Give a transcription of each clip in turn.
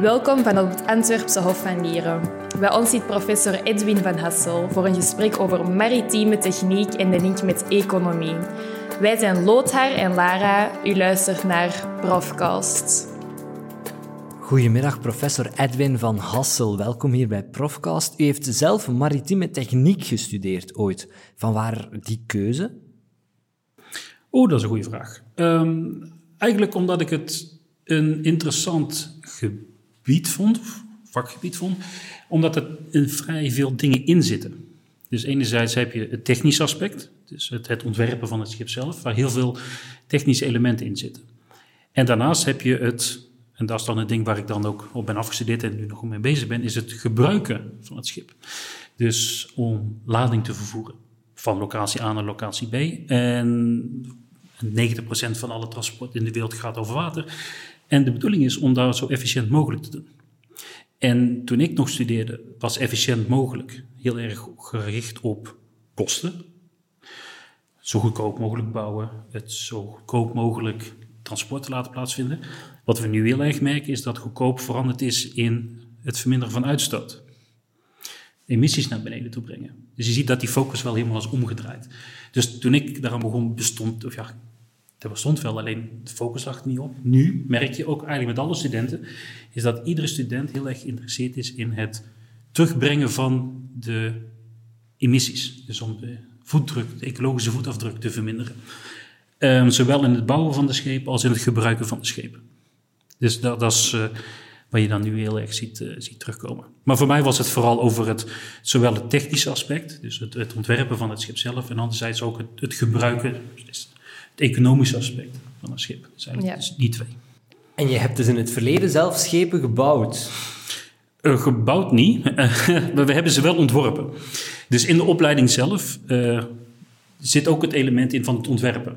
Welkom van op het Antwerpse Hof van Lieren. Bij ons zit professor Edwin van Hassel voor een gesprek over maritieme techniek en de link met economie. Wij zijn Lothar en Lara. U luistert naar Profcast. Goedemiddag, professor Edwin van Hassel. Welkom hier bij Profcast. U heeft zelf maritieme techniek gestudeerd ooit. Van waar die keuze? Oh, dat is een goede vraag. Um, eigenlijk omdat ik het een interessant gebied vond, vakgebied vond, omdat er vrij veel dingen in zitten. Dus enerzijds heb je het technische aspect, dus het, het ontwerpen van het schip zelf, waar heel veel technische elementen in zitten. En daarnaast heb je het, en dat is dan het ding waar ik dan ook op ben afgestudeerd en nu nog mee bezig ben, is het gebruiken van het schip. Dus om lading te vervoeren van locatie A naar locatie B. En 90% van alle transport in de wereld gaat over water. En de bedoeling is om dat zo efficiënt mogelijk te doen. En toen ik nog studeerde, was efficiënt mogelijk heel erg gericht op kosten. Zo goedkoop mogelijk bouwen, het zo goedkoop mogelijk transport te laten plaatsvinden. Wat we nu heel erg merken is dat goedkoop veranderd is in het verminderen van uitstoot. Emissies naar beneden toe brengen. Dus je ziet dat die focus wel helemaal is omgedraaid. Dus toen ik daaraan begon, bestond, of ja, dat bestond wel, alleen de focus lag er niet op. Nu merk je ook eigenlijk met alle studenten, is dat iedere student heel erg geïnteresseerd is in het terugbrengen van de emissies. Dus om de voetdruk, de ecologische voetafdruk te verminderen. Um, zowel in het bouwen van de schepen als in het gebruiken van de schepen. Dus dat, dat is uh, wat je dan nu heel erg ziet, uh, ziet terugkomen. Maar voor mij was het vooral over het, zowel het technische aspect, dus het, het ontwerpen van het schip zelf, en anderzijds ook het, het gebruiken, dus economische aspect van een schip. Zijn ja. dus die twee. En je hebt dus in het verleden zelf schepen gebouwd? Uh, gebouwd niet, maar we hebben ze wel ontworpen. Dus in de opleiding zelf uh, zit ook het element in van het ontwerpen.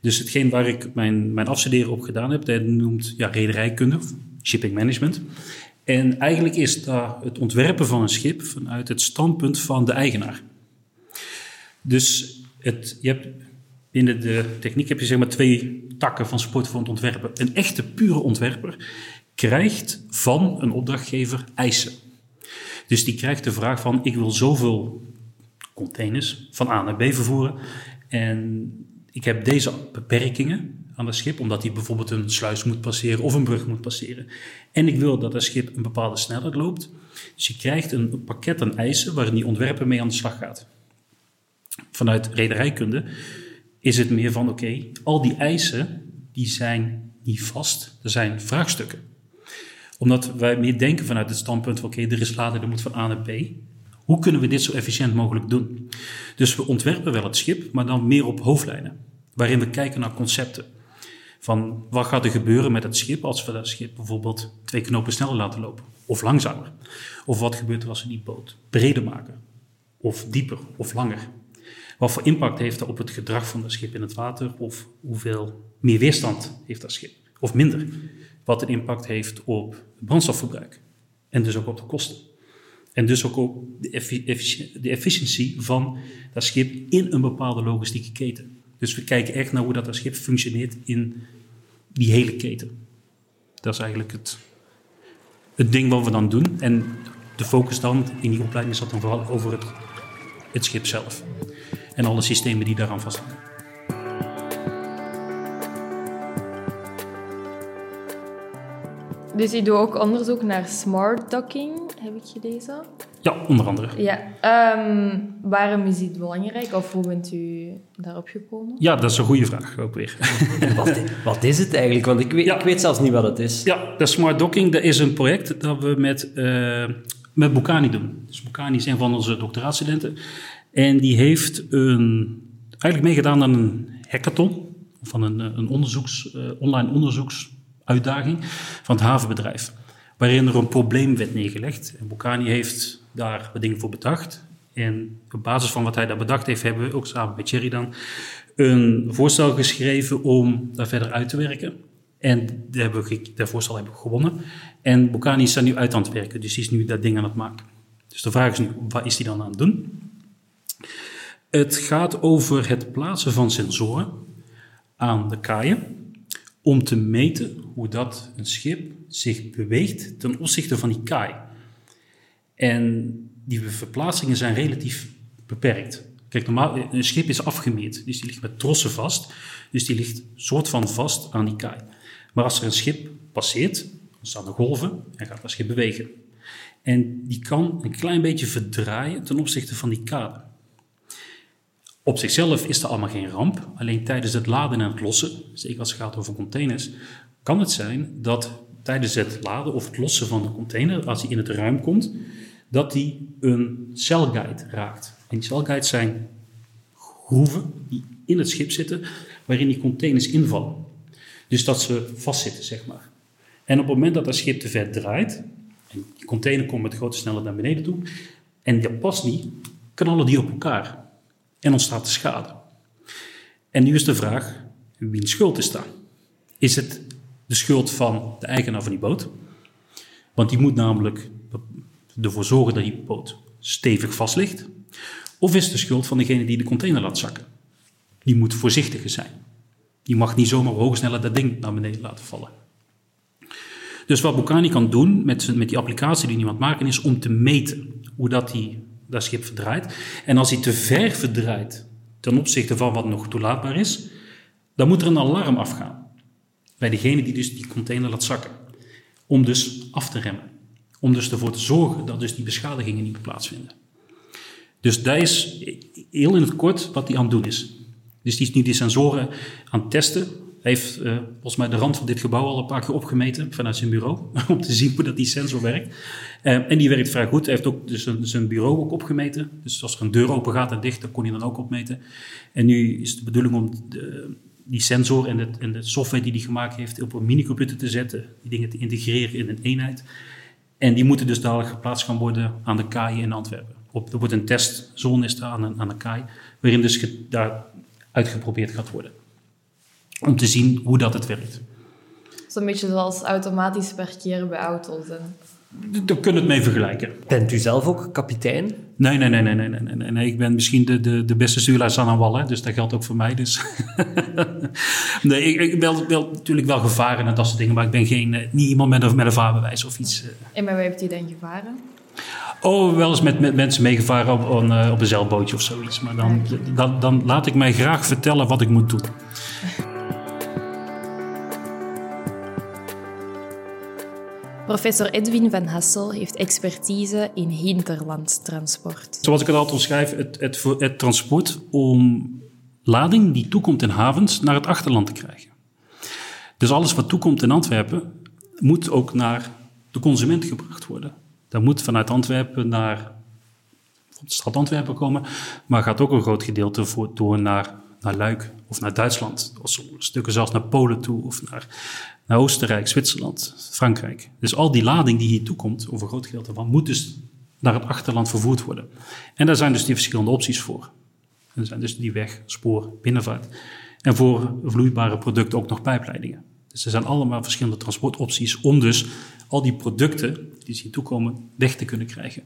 Dus hetgeen waar ik mijn, mijn afstuderen op gedaan heb, dat noemt ja, rederijkunde, shipping management. En eigenlijk is dat het ontwerpen van een schip vanuit het standpunt van de eigenaar. Dus het, je hebt binnen de techniek heb je zeg maar twee takken van sport voor het ontwerpen. Een echte pure ontwerper krijgt van een opdrachtgever eisen. Dus die krijgt de vraag van ik wil zoveel containers van A naar B vervoeren en ik heb deze beperkingen aan het schip, omdat hij bijvoorbeeld een sluis moet passeren of een brug moet passeren. En ik wil dat het schip een bepaalde snelheid loopt. Dus je krijgt een pakket aan eisen waarin die ontwerper mee aan de slag gaat. Vanuit rederijkunde is het meer van oké, al die eisen die zijn niet vast, er zijn vraagstukken. Omdat wij meer denken vanuit het standpunt van oké, er is later, er moet van A naar B. Hoe kunnen we dit zo efficiënt mogelijk doen? Dus we ontwerpen wel het schip, maar dan meer op hoofdlijnen. Waarin we kijken naar concepten. Van wat gaat er gebeuren met het schip als we dat schip bijvoorbeeld twee knopen sneller laten lopen? Of langzamer? Of wat gebeurt er als we die boot breder maken? Of dieper of langer? Wat voor impact heeft dat op het gedrag van het schip in het water? Of hoeveel meer weerstand heeft dat schip? Of minder? Wat een impact heeft op het brandstofverbruik. En dus ook op de kosten. En dus ook op de, efficiëntie, van dat schip in een bepaalde logistieke keten. Dus we kijken echt naar hoe dat, dat schip functioneert in die hele keten. Dat is eigenlijk het, het ding wat we dan doen. En de focus dan in die opleiding dat dan vooral over het, het schip zelf en alle systemen die daaraan vasthangen. Dus je doet ook onderzoek naar smart docking, heb ik gelezen? Ja, onder andere. Ja. Um, waarom is dit belangrijk of hoe bent u daarop gekomen? Ja, dat is een goede vraag ook weer. wat, wat, is het eigenlijk? Want ik weet, ik weet zelfs niet wat het is. Ja, de smart docking dat is een project dat we met, uh, met Bukani doen. Dus Bukani is een van onze doctoraatstudenten. En die heeft een, eigenlijk meegedaan aan een hackathon, van een, een onderzoeks, uh, online onderzoeksuitdaging van het havenbedrijf. Waarin er een probleem werd neergelegd. En Bocani heeft daar wat dingen voor bedacht. En op basis van wat hij daar bedacht heeft, hebben we ook samen met Thierry dan een voorstel geschreven om daar verder uit te werken. En hebben dat voorstel hebben we gewonnen. En Bocani is daar nu uit aan het werken, dus die is nu dat ding aan het maken. Dus de vraag is nu, wat is hij dan aan het doen? Het gaat over het plaatsen van sensoren aan de kaaien om te meten hoe dat een schip zich beweegt ten opzichte van die kaai. En die verplaatsingen zijn relatief beperkt. Kijk, normaal, een schip is afgemeerd, dus die ligt met trossen vast. Dus die ligt soort van vast aan die kaai. Maar als er een schip passeert, dan staan er golven en gaat dat schip bewegen. En die kan een klein beetje verdraaien ten opzichte van die kade. Op zichzelf is er allemaal geen ramp. Alleen tijdens het laden en het lossen, zeker als het gaat over containers, kan het zijn dat tijdens het laden of het lossen van de container, als hij in het ruim komt, dat die een celguide raakt. En die celguides zijn groeven die in het schip zitten, waarin die containers invallen. Dus dat ze vastzitten, zeg maar. En op het moment dat dat schip te ver draait, en die container komt met grote snelheid naar beneden toe, en dat past niet, knallen die op elkaar. En ontstaat de schade. En nu is de vraag, wiens schuld is dat? Is het de schuld van de eigenaar van die boot? Want die moet namelijk ervoor zorgen dat die boot stevig vast ligt. Of is het de schuld van degene die de container laat zakken? Die moet voorzichtiger zijn. Die mag niet zomaar hoge snelheid dat ding naar beneden laten vallen. Dus wat Bocani kan doen met, met die applicatie die iemand maken, is om te meten hoe dat, die, dat schip verdraait. En als hij te ver verdraait ten opzichte van wat nog toelaatbaar is, dan moet er een alarm afgaan. Bij degene die dus die container laat zakken. Om dus af te remmen. Om dus ervoor te zorgen dat dus die beschadigingen niet plaatsvinden. Dus dat is heel in het kort wat hij aan het doen is. Dus die is nu die sensoren aan het testen. Hij heeft uh, volgens mij de rand van dit gebouw al een paar keer opgemeten vanuit zijn bureau. om te zien hoe dat die sensor werkt. Uh, en die werkt vrij goed. Hij heeft ook dus een, zijn bureau ook opgemeten. Dus als er een deur open gaat en dicht, dan kon hij dan ook opmeten. En nu is de bedoeling om de, die sensor en, het, de software die hij gemaakt heeft op een minicomputer te zetten. Die dingen te integreren in een eenheid. En die moeten dus dadelijk geplaatst gaan worden aan de KAI in Antwerpen. Op, er wordt een testzone aan, aan de KAI, waarin dus daar uitgeprobeerd gaat worden. Om te zien hoe dat het werkt. Zo'n beetje zoals automatisch parkeren bij auto's. En... Daar kunnen we het mee vergelijken. Bent u zelf ook kapitein? Nee, nee, nee, nee, nee, nee, nee, nee. Ik ben misschien de, de, de beste stuurlaars aan wal, dus dat geldt ook voor mij. Dus. nee, ik, ik wel, wel, natuurlijk wel gevaren en dat soort dingen, maar ik ben geen, eh, niet iemand met een, met een vaarbewijs of iets. Eh. En met wie hebt u dan gevaren? Oh, wel eens met, met mensen meegevaren op, op, eh, op een zeilbootje of zoiets. Maar dan, dan, dan laat ik mij graag vertellen wat ik moet doen. Professor Edwin van Hassel heeft expertise in hinterlandtransport. Zoals ik het altijd omschrijf, het, het, transport om lading die toekomt in havens naar het achterland te krijgen. Dus alles wat toekomt in Antwerpen moet ook naar de consument gebracht worden. Dat moet vanuit Antwerpen naar de stad Antwerpen komen, maar gaat ook een groot gedeelte door naar, naar Luik of naar Duitsland. Of stukken zelfs naar Polen toe of naar, naar Oostenrijk, Zwitserland, Frankrijk. Dus al die lading die hier toekomt, over een groot gedeelte van, moet dus naar het achterland vervoerd worden. En daar zijn dus die verschillende opties voor. Er zijn dus die weg, spoor, binnenvaart. En voor vloeibare producten ook nog pijpleidingen. Dus er zijn allemaal verschillende transportopties om dus al die producten die zien toekomen weg te kunnen krijgen.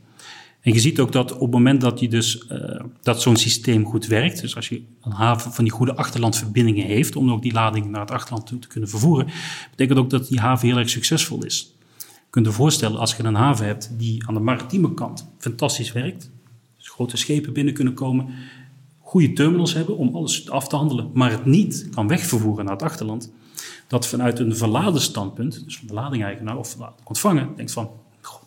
En je ziet ook dat op het moment dat, dus, uh, dat zo'n systeem goed werkt, dus als je een haven van die goede achterlandverbindingen heeft, om ook die lading naar het achterland toe te kunnen vervoeren, betekent ook dat die haven heel erg succesvol is. Je kunt je voorstellen, als je een haven hebt die aan de maritieme kant fantastisch werkt, dus grote schepen binnen kunnen komen, goede terminals hebben om alles af te handelen, maar het niet kan wegvervoeren naar het achterland, dat vanuit een verladen standpunt, dus van de ladingeigenaar of de ontvanger, denkt van,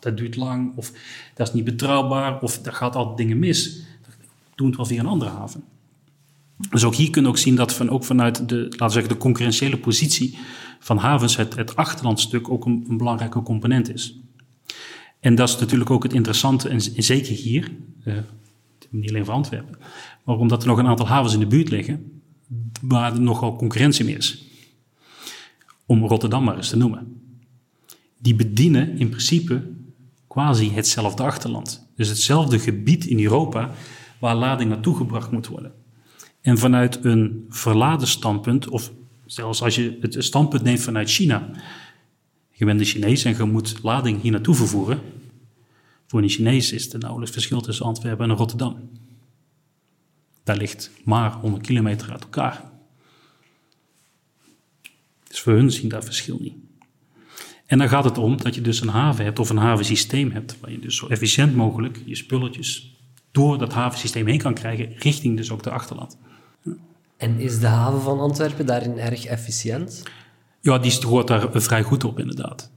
dat duurt lang, of dat is niet betrouwbaar, of daar gaat altijd dingen mis. Doe het wel via een andere haven. Dus ook hier kunnen we ook zien dat van, ook vanuit de, laten we zeggen, de concurrentiële positie van havens het, achterlandstuk ook een, een, belangrijke component is. En dat is natuurlijk ook het interessante, en zeker hier, niet alleen voor Antwerpen, maar omdat er nog een aantal havens in de buurt liggen, waar er nogal concurrentie mee is om Rotterdam maar eens te noemen. Die bedienen in principe quasi hetzelfde achterland. Dus hetzelfde gebied in Europa waar lading naartoe gebracht moet worden. En vanuit een verladen standpunt, of zelfs als je het standpunt neemt vanuit China. Je bent de Chinees en je moet lading hier naartoe vervoeren. Voor een Chinees is er nauwelijks verschil tussen Antwerpen en Rotterdam. Daar ligt maar 100 kilometer uit elkaar. Dus voor hun zien dat verschil niet. En dan gaat het om dat je dus een haven hebt of een havensysteem hebt, waar je dus zo efficiënt mogelijk je spulletjes door dat havensysteem heen kan krijgen, richting dus ook de achterland. En is de haven van Antwerpen daarin erg efficiënt? Ja, die hoort daar vrij goed op, inderdaad.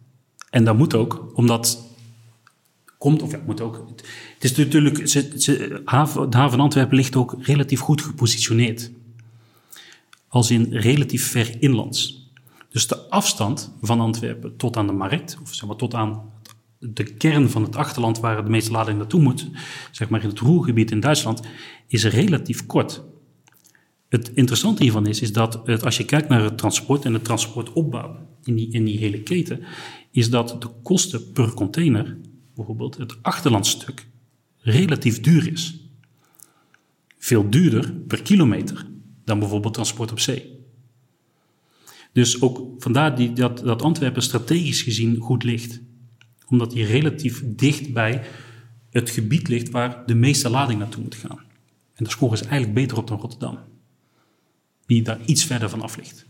En dat moet ook, omdat. Komt, of ja, moet ook. Het is natuurlijk. Ze, ze, haven, de haven Antwerpen ligt ook relatief goed gepositioneerd. Als in relatief ver inlands. Dus de afstand van Antwerpen tot aan de markt, of zeg maar tot aan de kern van het achterland waar de meeste lading naartoe moet, zeg maar in het Roergebied in Duitsland, is relatief kort. Het interessante hiervan is, is dat het, als je kijkt naar het transport en de transportopbouw in die, in die hele keten, is dat de kosten per container, bijvoorbeeld het achterlandstuk, relatief duur is. Veel duurder per kilometer dan bijvoorbeeld transport op zee. Dus ook vandaar die, dat, dat Antwerpen strategisch gezien goed ligt. Omdat die relatief dicht bij het gebied ligt waar de meeste lading naartoe moet gaan. En daar scoren ze eigenlijk beter op dan Rotterdam. Die daar iets verder van af ligt.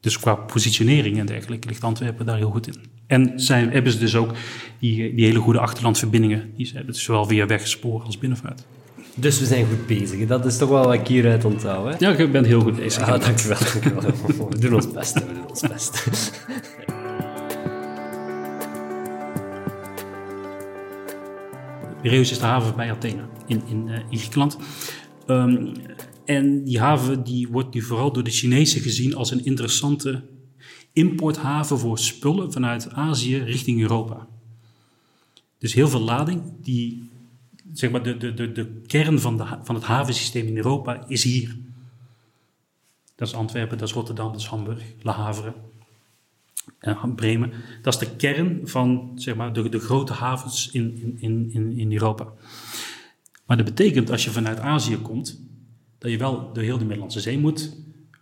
Dus qua positionering en dergelijke ligt Antwerpen daar heel goed in. En zijn, hebben ze dus ook die, die hele goede achterlandverbindingen. Die hebben, zowel via wegspoor als binnenvaart. Dus we zijn goed bezig. Dat is toch wel wat ik hieruit onthoud. Hè? Ja, je bent heel goed bezig. Ja, dankjewel. dankjewel. We doen ons best. We doen ons best. Piraeus is de haven bij Athene in, in, uh, in Griekenland. Um, en die haven die wordt nu vooral door de Chinezen gezien als een interessante importhaven voor spullen vanuit Azië richting Europa. Dus heel veel lading, die, zeg maar, de, de, de, de kern van, de, van het havensysteem in Europa is hier. Dat is Antwerpen, dat is Rotterdam, dat is Hamburg, La Havre, en Bremen. Dat is de kern van zeg maar, de, de grote havens in, in, in, in Europa. Maar dat betekent als je vanuit Azië komt, dat je wel door heel de Middellandse Zee moet,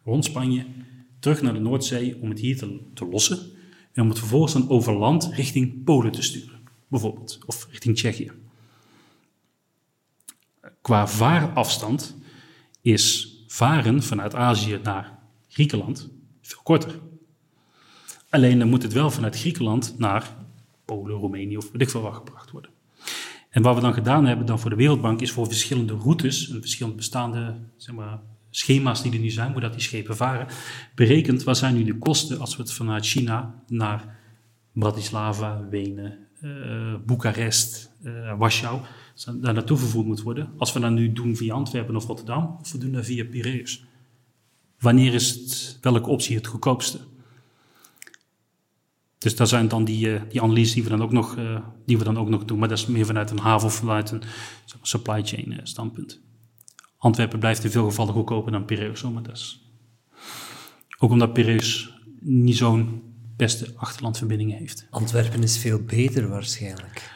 rond Spanje, terug naar de Noordzee om het hier te, te lossen. En om het vervolgens dan over land richting Polen te sturen, bijvoorbeeld, of richting Tsjechië. Qua vaarafstand is varen vanuit Azië naar Griekenland veel korter. Alleen dan moet het wel vanuit Griekenland naar Polen, Roemenië of weet ik veel gebracht worden. En wat we dan gedaan hebben dan voor de Wereldbank is voor verschillende routes, en verschillende bestaande zeg maar, schema's die er nu zijn, hoe dat die schepen varen, berekend wat zijn nu de kosten als we het vanuit China naar Bratislava, Wenen, uh, Boekarest, uh, Warschau, daar naartoe vervoerd moet worden. Als we dat nu doen via Antwerpen of Rotterdam, of we doen dat via Piraeus. Wanneer is het, welke optie het goedkoopste? Dus dat zijn dan die, uh, die analyses die we, dan ook nog, die we dan ook nog doen. Maar dat is meer vanuit een haven of vanuit een supply chain standpunt. Antwerpen blijft in veel gevallen goedkoper dan Piraeus. Maar dat is ook omdat Piraeus niet zo'n beste achterlandverbindingen heeft. Antwerpen is veel beter waarschijnlijk.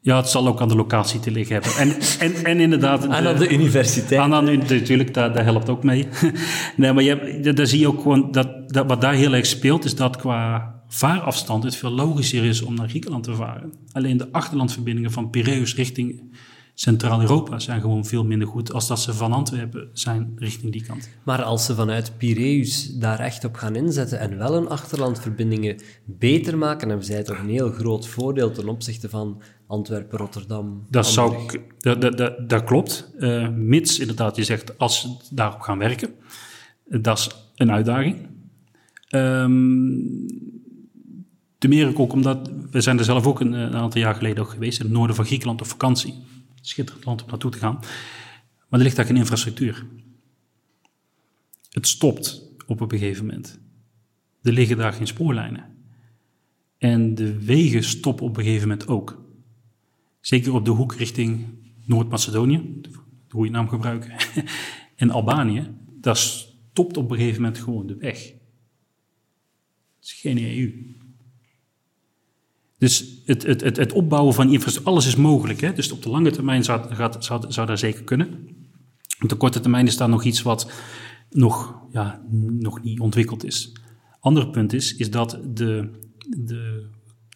Ja, het zal ook aan de locatie te liggen hebben. En, en, en inderdaad... Aan de universiteit. Aan, aan, natuurlijk, dat, dat helpt ook mee. nee, maar je, daar zie je ook gewoon... Dat, dat, wat daar heel erg speelt, is dat qua vaarafstand het veel logischer is om naar Griekenland te varen. Alleen de achterlandverbindingen van Piraeus richting Centraal-Europa zijn gewoon veel minder goed als dat ze van Antwerpen zijn richting die kant. Maar als ze vanuit Piraeus daar echt op gaan inzetten en wel een achterlandverbindingen beter maken, hebben zij toch een heel groot voordeel ten opzichte van Antwerpen, Rotterdam. Dat, zou ik, dat, dat, dat, dat klopt. Uh, mits inderdaad, je zegt als ze daarop gaan werken. Dat is een uitdaging. Um, Te meer ook omdat, we zijn er zelf ook een, een, aantal jaar geleden ook geweest, in het noorden van Griekenland op vakantie. Schitterend land om naartoe te gaan. Maar er ligt daar geen infrastructuur. Het stopt op een gegeven moment. Er liggen daar geen spoorlijnen. En de wegen stoppen op een gegeven moment ook. Zeker op de hoek richting Noord-Macedonië, de goede naam gebruiken, en Albanië. Daar stopt op een gegeven moment gewoon de weg. Het is geen EU. Dus het, het, het, het opbouwen van infrastructuur, alles is mogelijk. Hè? Dus op de lange termijn zou, gaat, zou, dat zeker kunnen. Op de korte termijn is daar nog iets wat nog, ja, nog niet ontwikkeld is. Ander punt is, is dat de, de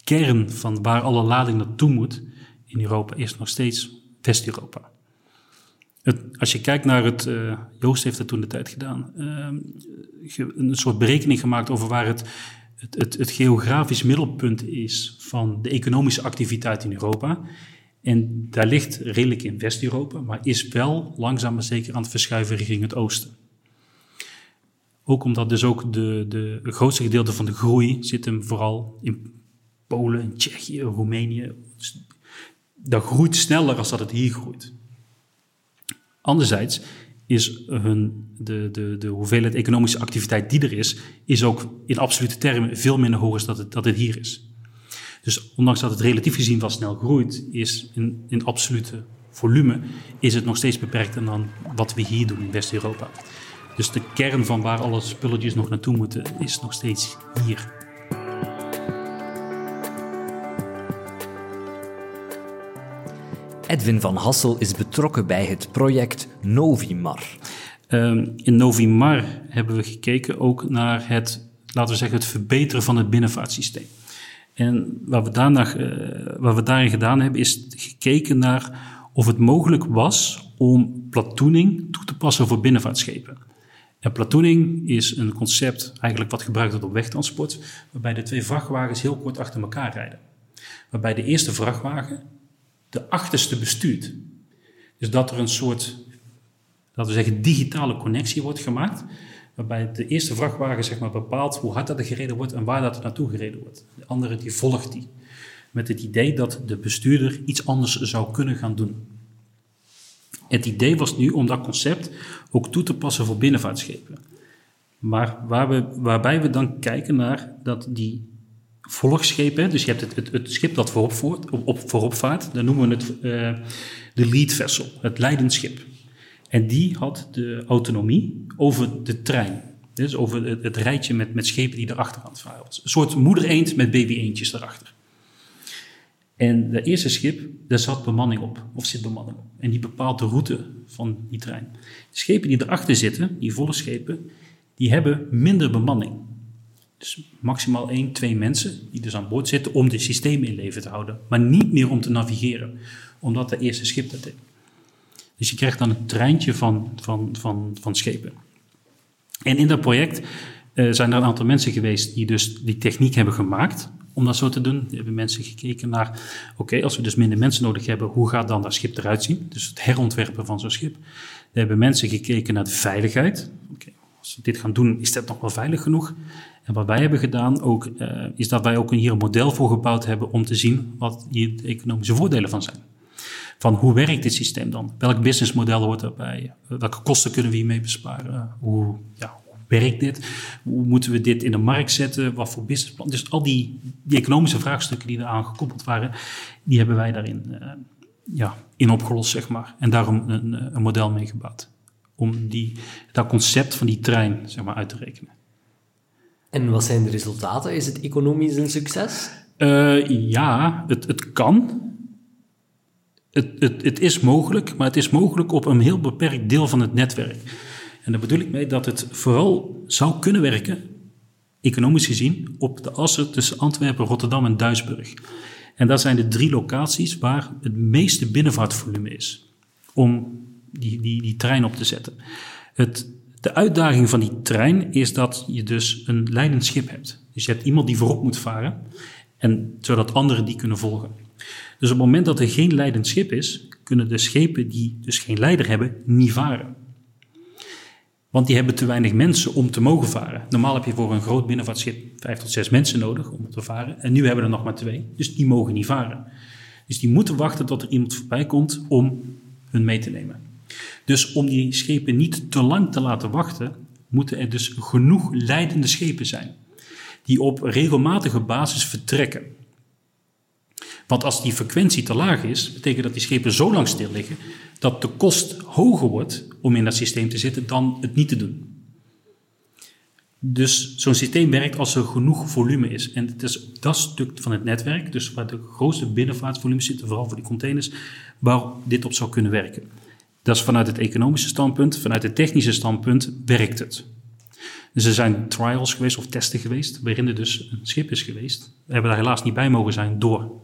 kern van waar alle lading naartoe moet in Europa is nog steeds West-Europa. Als je kijkt naar het, uh, Joost heeft dat toen de tijd gedaan, uh, een soort berekening gemaakt over waar het, het, het, het, geografisch middelpunt is van de economische activiteit in Europa. En daar ligt redelijk in West-Europa, maar is wel langzaam maar zeker aan het verschuiven richting het oosten. Ook omdat dus ook de, de, grootste gedeelte van de groei zit hem vooral in Polen, Tsjechië, Roemenië. Dat groeit sneller als dat het hier groeit. Anderzijds is hun, de, de, de hoeveelheid economische activiteit die er is, is ook in absolute termen veel minder hoog dan dat het, dat hier is. Dus ondanks dat het relatief gezien wel snel groeit, is in, in absolute volume is het nog steeds beperkter dan wat we hier doen in West-Europa. Dus de kern van waar alle spulletjes nog naartoe moeten, is nog steeds hier. Edwin van Hassel is betrokken bij het project Novimar. Ehm, in Novimar hebben we gekeken ook naar het, laten we zeggen, het verbeteren van het binnenvaartsysteem. En wat we, daarna, uh, wat we daarin gedaan hebben, is gekeken naar of het mogelijk was om platooning toe te passen voor binnenvaartschepen. En platooning is een concept eigenlijk wat gebruikt wordt op wegtransport, waarbij de twee vrachtwagens heel kort achter elkaar rijden. Waarbij de eerste vrachtwagen de achterste bestuurt. Dus dat er een soort, laten we zeggen, digitale connectie wordt gemaakt, waarbij de eerste vrachtwagen zeg maar, bepaalt hoe hard dat er gereden wordt en waar dat er naartoe gereden wordt. De andere die volgt die. Met het idee dat de bestuurder iets anders zou kunnen gaan doen. Het idee was nu om dat concept ook toe te passen voor binnenvaartschepen. Maar waar we, waarbij we dan kijken naar dat die volgschepen, dus je hebt het, het, het schip dat voorop, voert, op, voorop vaart, dan noemen we het uh, de lead vessel, het leidend schip. En die had de autonomie over de trein. Dus over het, het rijtje met, met schepen die erachter aan varen. Een soort moeder-eend met baby-eendjes erachter. En de eerste schip, daar zat bemanning op, of zit bemanning op. En die bepaalt de route van die trein. De schepen die erachter zitten, die volle schepen, die hebben minder bemanning. Dus maximaal één, twee mensen die dus aan boord zitten om het systeem in leven te houden. Maar niet meer om te navigeren, omdat de eerste schip dat deed. Dus je krijgt dan een treintje van, van, van, van schepen. En in dat project uh, zijn er een aantal mensen geweest die dus die techniek hebben gemaakt om dat zo te doen. Er hebben mensen gekeken naar, oké, als we dus minder mensen nodig hebben, hoe gaat dan dat schip eruit zien? Dus het herontwerpen van zo'n schip. Er hebben mensen gekeken naar de veiligheid. Oké, we dit gaan doen, is dat nog wel veilig genoeg? En wat wij hebben gedaan ook, uh, is dat wij ook hier een model voor gebouwd hebben om te zien wat hier de economische voordelen van zijn. Van hoe werkt dit systeem dan? Welk businessmodel hoort erbij? Welke kosten kunnen we hiermee besparen? Hoe, ja, werkt dit? Hoe moeten we dit in de markt zetten? Wat voor businessplan? Dus al die, die economische vraagstukken die eraan gekoppeld waren, die hebben wij daarin uh, ja, in opgelost, zeg maar. En daarom een, een model meegebouwd. Om die, dat concept van die trein zeg maar, uit te rekenen. En wat zijn de resultaten? Is het economisch een succes? Uh, ja, het, het kan. Het, het, het is mogelijk, maar het is mogelijk op een heel beperkt deel van het netwerk. En daar bedoel ik mee dat het vooral zou kunnen werken, economisch gezien, op de assen tussen Antwerpen, Rotterdam en Duisburg. En dat zijn de drie locaties waar het meeste binnenvaartvolume is om die, die, die trein op te zetten. Het, de uitdaging van die trein is dat je dus een leidend schip hebt. Dus je hebt iemand die voorop moet varen, en, zodat anderen die kunnen volgen. Dus op het moment dat er geen leidend schip is, kunnen de schepen die dus geen leider hebben, niet varen. Want die hebben te weinig mensen om te mogen varen. Normaal heb je voor een groot binnenvaartschip vijf tot zes mensen nodig om te varen. En nu hebben we er nog maar twee, dus die mogen niet varen. Dus die moeten wachten tot er iemand voorbij komt om hun mee te nemen. Dus om die schepen niet te lang te laten wachten, moeten er dus genoeg leidende schepen zijn. Die op regelmatige basis vertrekken. Want als die frequentie te laag is, betekent dat die schepen zo lang stil liggen dat de kost hoger wordt om in dat systeem te zitten dan het niet te doen. Dus zo'n systeem werkt als er genoeg volume is. En het is dat stuk van het netwerk, dus waar de grootste binnenvaartvolumes zitten, vooral voor die containers, waar dit op zou kunnen werken. Dat is vanuit het economische standpunt, vanuit het technische standpunt werkt het. Dus er zijn trials geweest of testen geweest, waarin er dus een schip is geweest. We hebben daar helaas niet bij mogen zijn door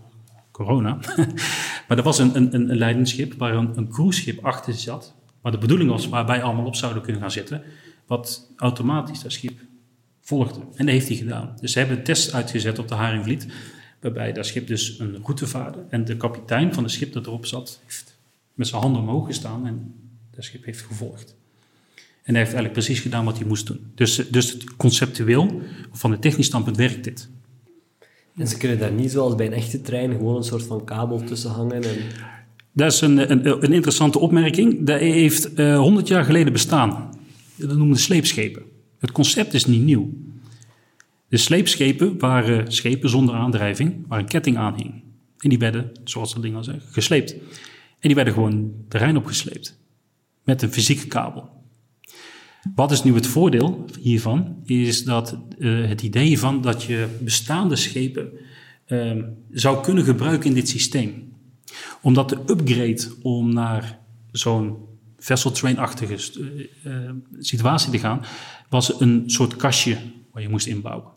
corona. maar er was een, een, een waar een, een cruiseschip achter zat. waar de bedoeling was waar wij allemaal op zouden kunnen gaan zitten, wat automatisch dat schip volgde. En dat heeft hij gedaan. Dus ze hebben een test uitgezet op de Haringvliet, waarbij dat schip dus een route vaarde. En de kapitein van het schip dat erop zat, heeft met zijn handen omhoog gestaan en dat schip heeft gevolgd. En hij heeft eigenlijk precies gedaan wat hij moest doen. Dus, dus conceptueel, van het technisch standpunt, werkt dit. En ze kunnen daar niet zoals bij een echte trein gewoon een soort van kabel tussen hangen en... Dat is een, een, een interessante opmerking. Dat heeft uh, eh, 100 jaar geleden bestaan. Dat noemen we sleepschepen. Het concept is niet nieuw. De sleepschepen waren schepen zonder aandrijving, waar een ketting aan hing. En die werden, zoals dat ding al zegt, gesleept. En die werden gewoon de Rijn opgesleept. Met een fysieke kabel. Wat is nu het voordeel hiervan? Is dat uh, het idee van dat je bestaande schepen uh, zou kunnen gebruiken in dit systeem. Omdat de upgrade om naar zo'n vessel train-achtige uh, situatie te gaan, was een soort kastje waar je moest inbouwen.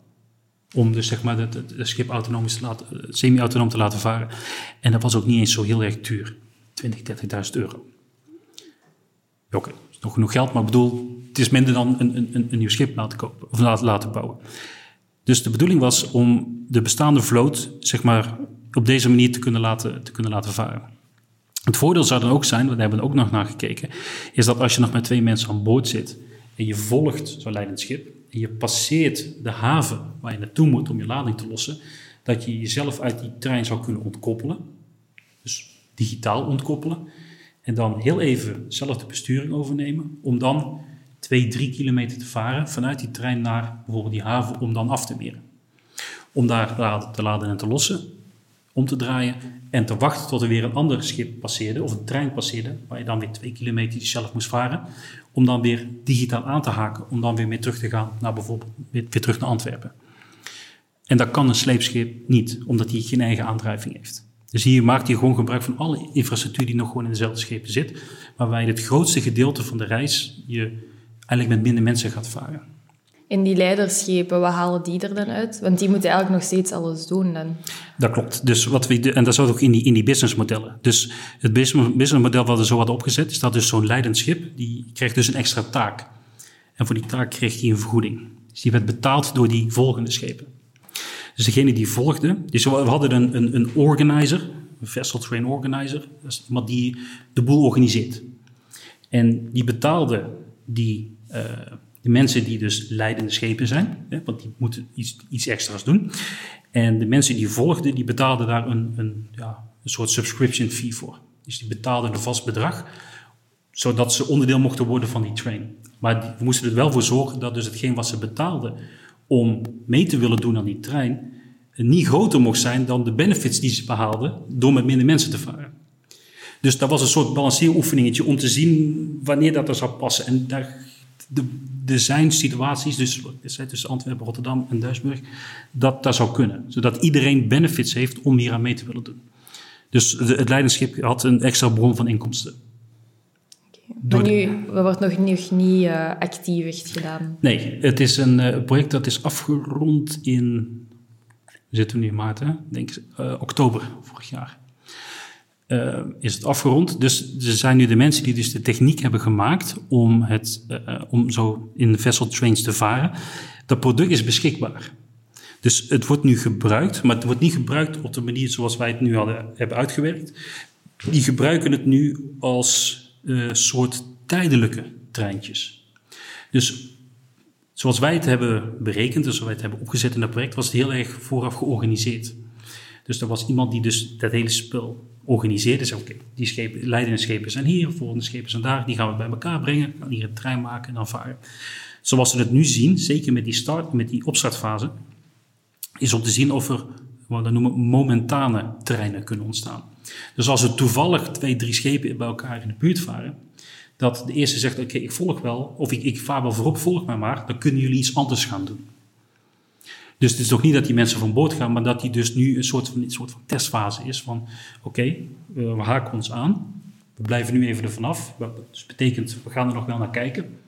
Om dus zeg maar het, schip autonoom te laten, semi-autonoom te laten varen. En dat was ook niet eens zo heel erg duur. 20, 30.000 euro. Oké, nog genoeg geld, maar ik bedoel, het is minder dan een, een, een nieuw schip laten kopen of laten, laten bouwen. Dus de bedoeling was om de bestaande vloot, zeg maar, op deze manier te kunnen laten, te kunnen laten varen. Het voordeel zou dan ook zijn, we hebben er ook nog naar gekeken, is dat als je nog met twee mensen aan boord zit en je volgt zo'n leidend schip en je passeert de haven waar je naartoe moet om je lading te lossen, dat je jezelf uit die trein zou kunnen ontkoppelen. Dus digitaal ontkoppelen. En dan heel even zelf de besturing overnemen, om dan twee, drie kilometer te varen vanuit die trein naar bijvoorbeeld die haven, om dan af te meren. Om daar te laden en te lossen, om te draaien en te wachten tot er weer een ander schip passeerde, of een trein passeerde, waar je dan weer twee kilometer zelf moest varen, om dan weer digitaal aan te haken, om dan weer mee terug te gaan naar bijvoorbeeld weer, weer terug naar Antwerpen. En dat kan een sleepschip niet, omdat hij geen eigen aandrijving heeft. Dus hier maakt hij gewoon gebruik van alle infrastructuur die nog gewoon in dezelfde schepen zit, waarbij het grootste gedeelte van de reis je eigenlijk met minder mensen gaat varen. En die leiderschepen, wat halen die er dan uit? Want die moeten eigenlijk nog steeds alles doen dan. Dat klopt. Dus wat we, en dat zat ook in die, in die businessmodellen. Dus het businessmodel wat er zo had opgezet, is dat dus zo'n leidend schip, die krijgt dus een extra taak. En voor die taak kreeg hij een vergoeding. Dus die werd betaald door die volgende schepen. Dus degene die volgde, dus we hadden een, een, een organizer, een vessel train organizer, iemand die de boel organiseert. En die betaalde die, uh, de mensen die dus leidende schepen zijn, hè, want die moeten iets, iets extra's doen. En de mensen die volgden, die betaalden daar een, een, ja, een soort subscription fee voor. Dus die betaalden een vast bedrag, zodat ze onderdeel mochten worden van die train. Maar die, we moesten er wel voor zorgen dat dus hetgeen wat ze betaalden om mee te willen doen aan die trein, niet groter mocht zijn dan de benefits die ze behaalden door met minder mensen te varen. Dus dat was een soort balanceeroefeningetje om te zien wanneer dat er zou passen. En daar, de, er zijn situaties, dus tussen Antwerpen, Rotterdam en Duisburg, dat dat zou kunnen. Zodat iedereen benefits heeft om hier aan mee te willen doen. Dus het leiderschap had een extra bron van inkomsten. Maar nu wordt nog, nog niet uh, actief echt gedaan. Nee, het is een uh, project dat is afgerond in, we zitten nu in maart, hè? denk uh, oktober vorig jaar. Is het afgerond. Dus er zijn nu de mensen die dus de techniek hebben gemaakt om, het, om zo in vessel trains te varen. Dat product is beschikbaar. Dus het wordt nu gebruikt, maar het wordt niet gebruikt op de manier zoals wij het nu hadden, hebben uitgewerkt. Die gebruiken het nu als soort tijdelijke treintjes. Dus zoals wij het hebben berekend, en zoals wij het hebben opgezet in dat project, was het heel erg vooraf georganiseerd. Dus er was iemand die dus dat hele spul organiseerde. Zei, oké, die schepen, leidende schepen zijn hier, volgende schepen zijn daar. Die gaan we bij elkaar brengen, gaan hier een trein maken en dan varen. Zoals we het nu zien, zeker met die, start, met die opstartfase, is om te zien of er wat we noemen momentane treinen kunnen ontstaan. Dus als er toevallig twee, drie schepen bij elkaar in de buurt varen, dat de eerste zegt: Oké, ik volg wel, of ik, ik vaar wel voorop, volg mij maar, dan kunnen jullie iets anders gaan doen. Dus het is toch niet dat die mensen van boord gaan, maar dat die dus nu een soort van, een soort van testfase is van oké, we haken ons aan, we blijven nu even er vanaf. Dus betekent, we gaan er nog wel naar kijken.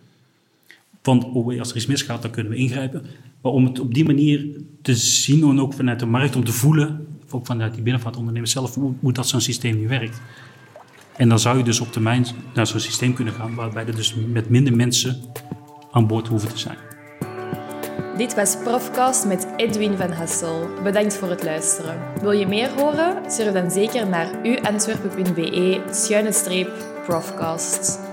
Want oh, als er iets misgaat, dan kunnen we ingrijpen. Maar om het op die manier te zien en ook vanuit de markt om te voelen, ook vanuit die binnenvaartondernemers zelf, hoe, dat zo'n systeem nu werkt. En dan zou je dus op termijn naar zo'n systeem kunnen gaan waarbij er dus met minder mensen aan boord hoeven te zijn. Dit was Profcast met Edwin van Hassel. Bedankt voor het luisteren. Wil je meer horen? Surf dan zeker naar uantwerpen.be schuine streep profcast.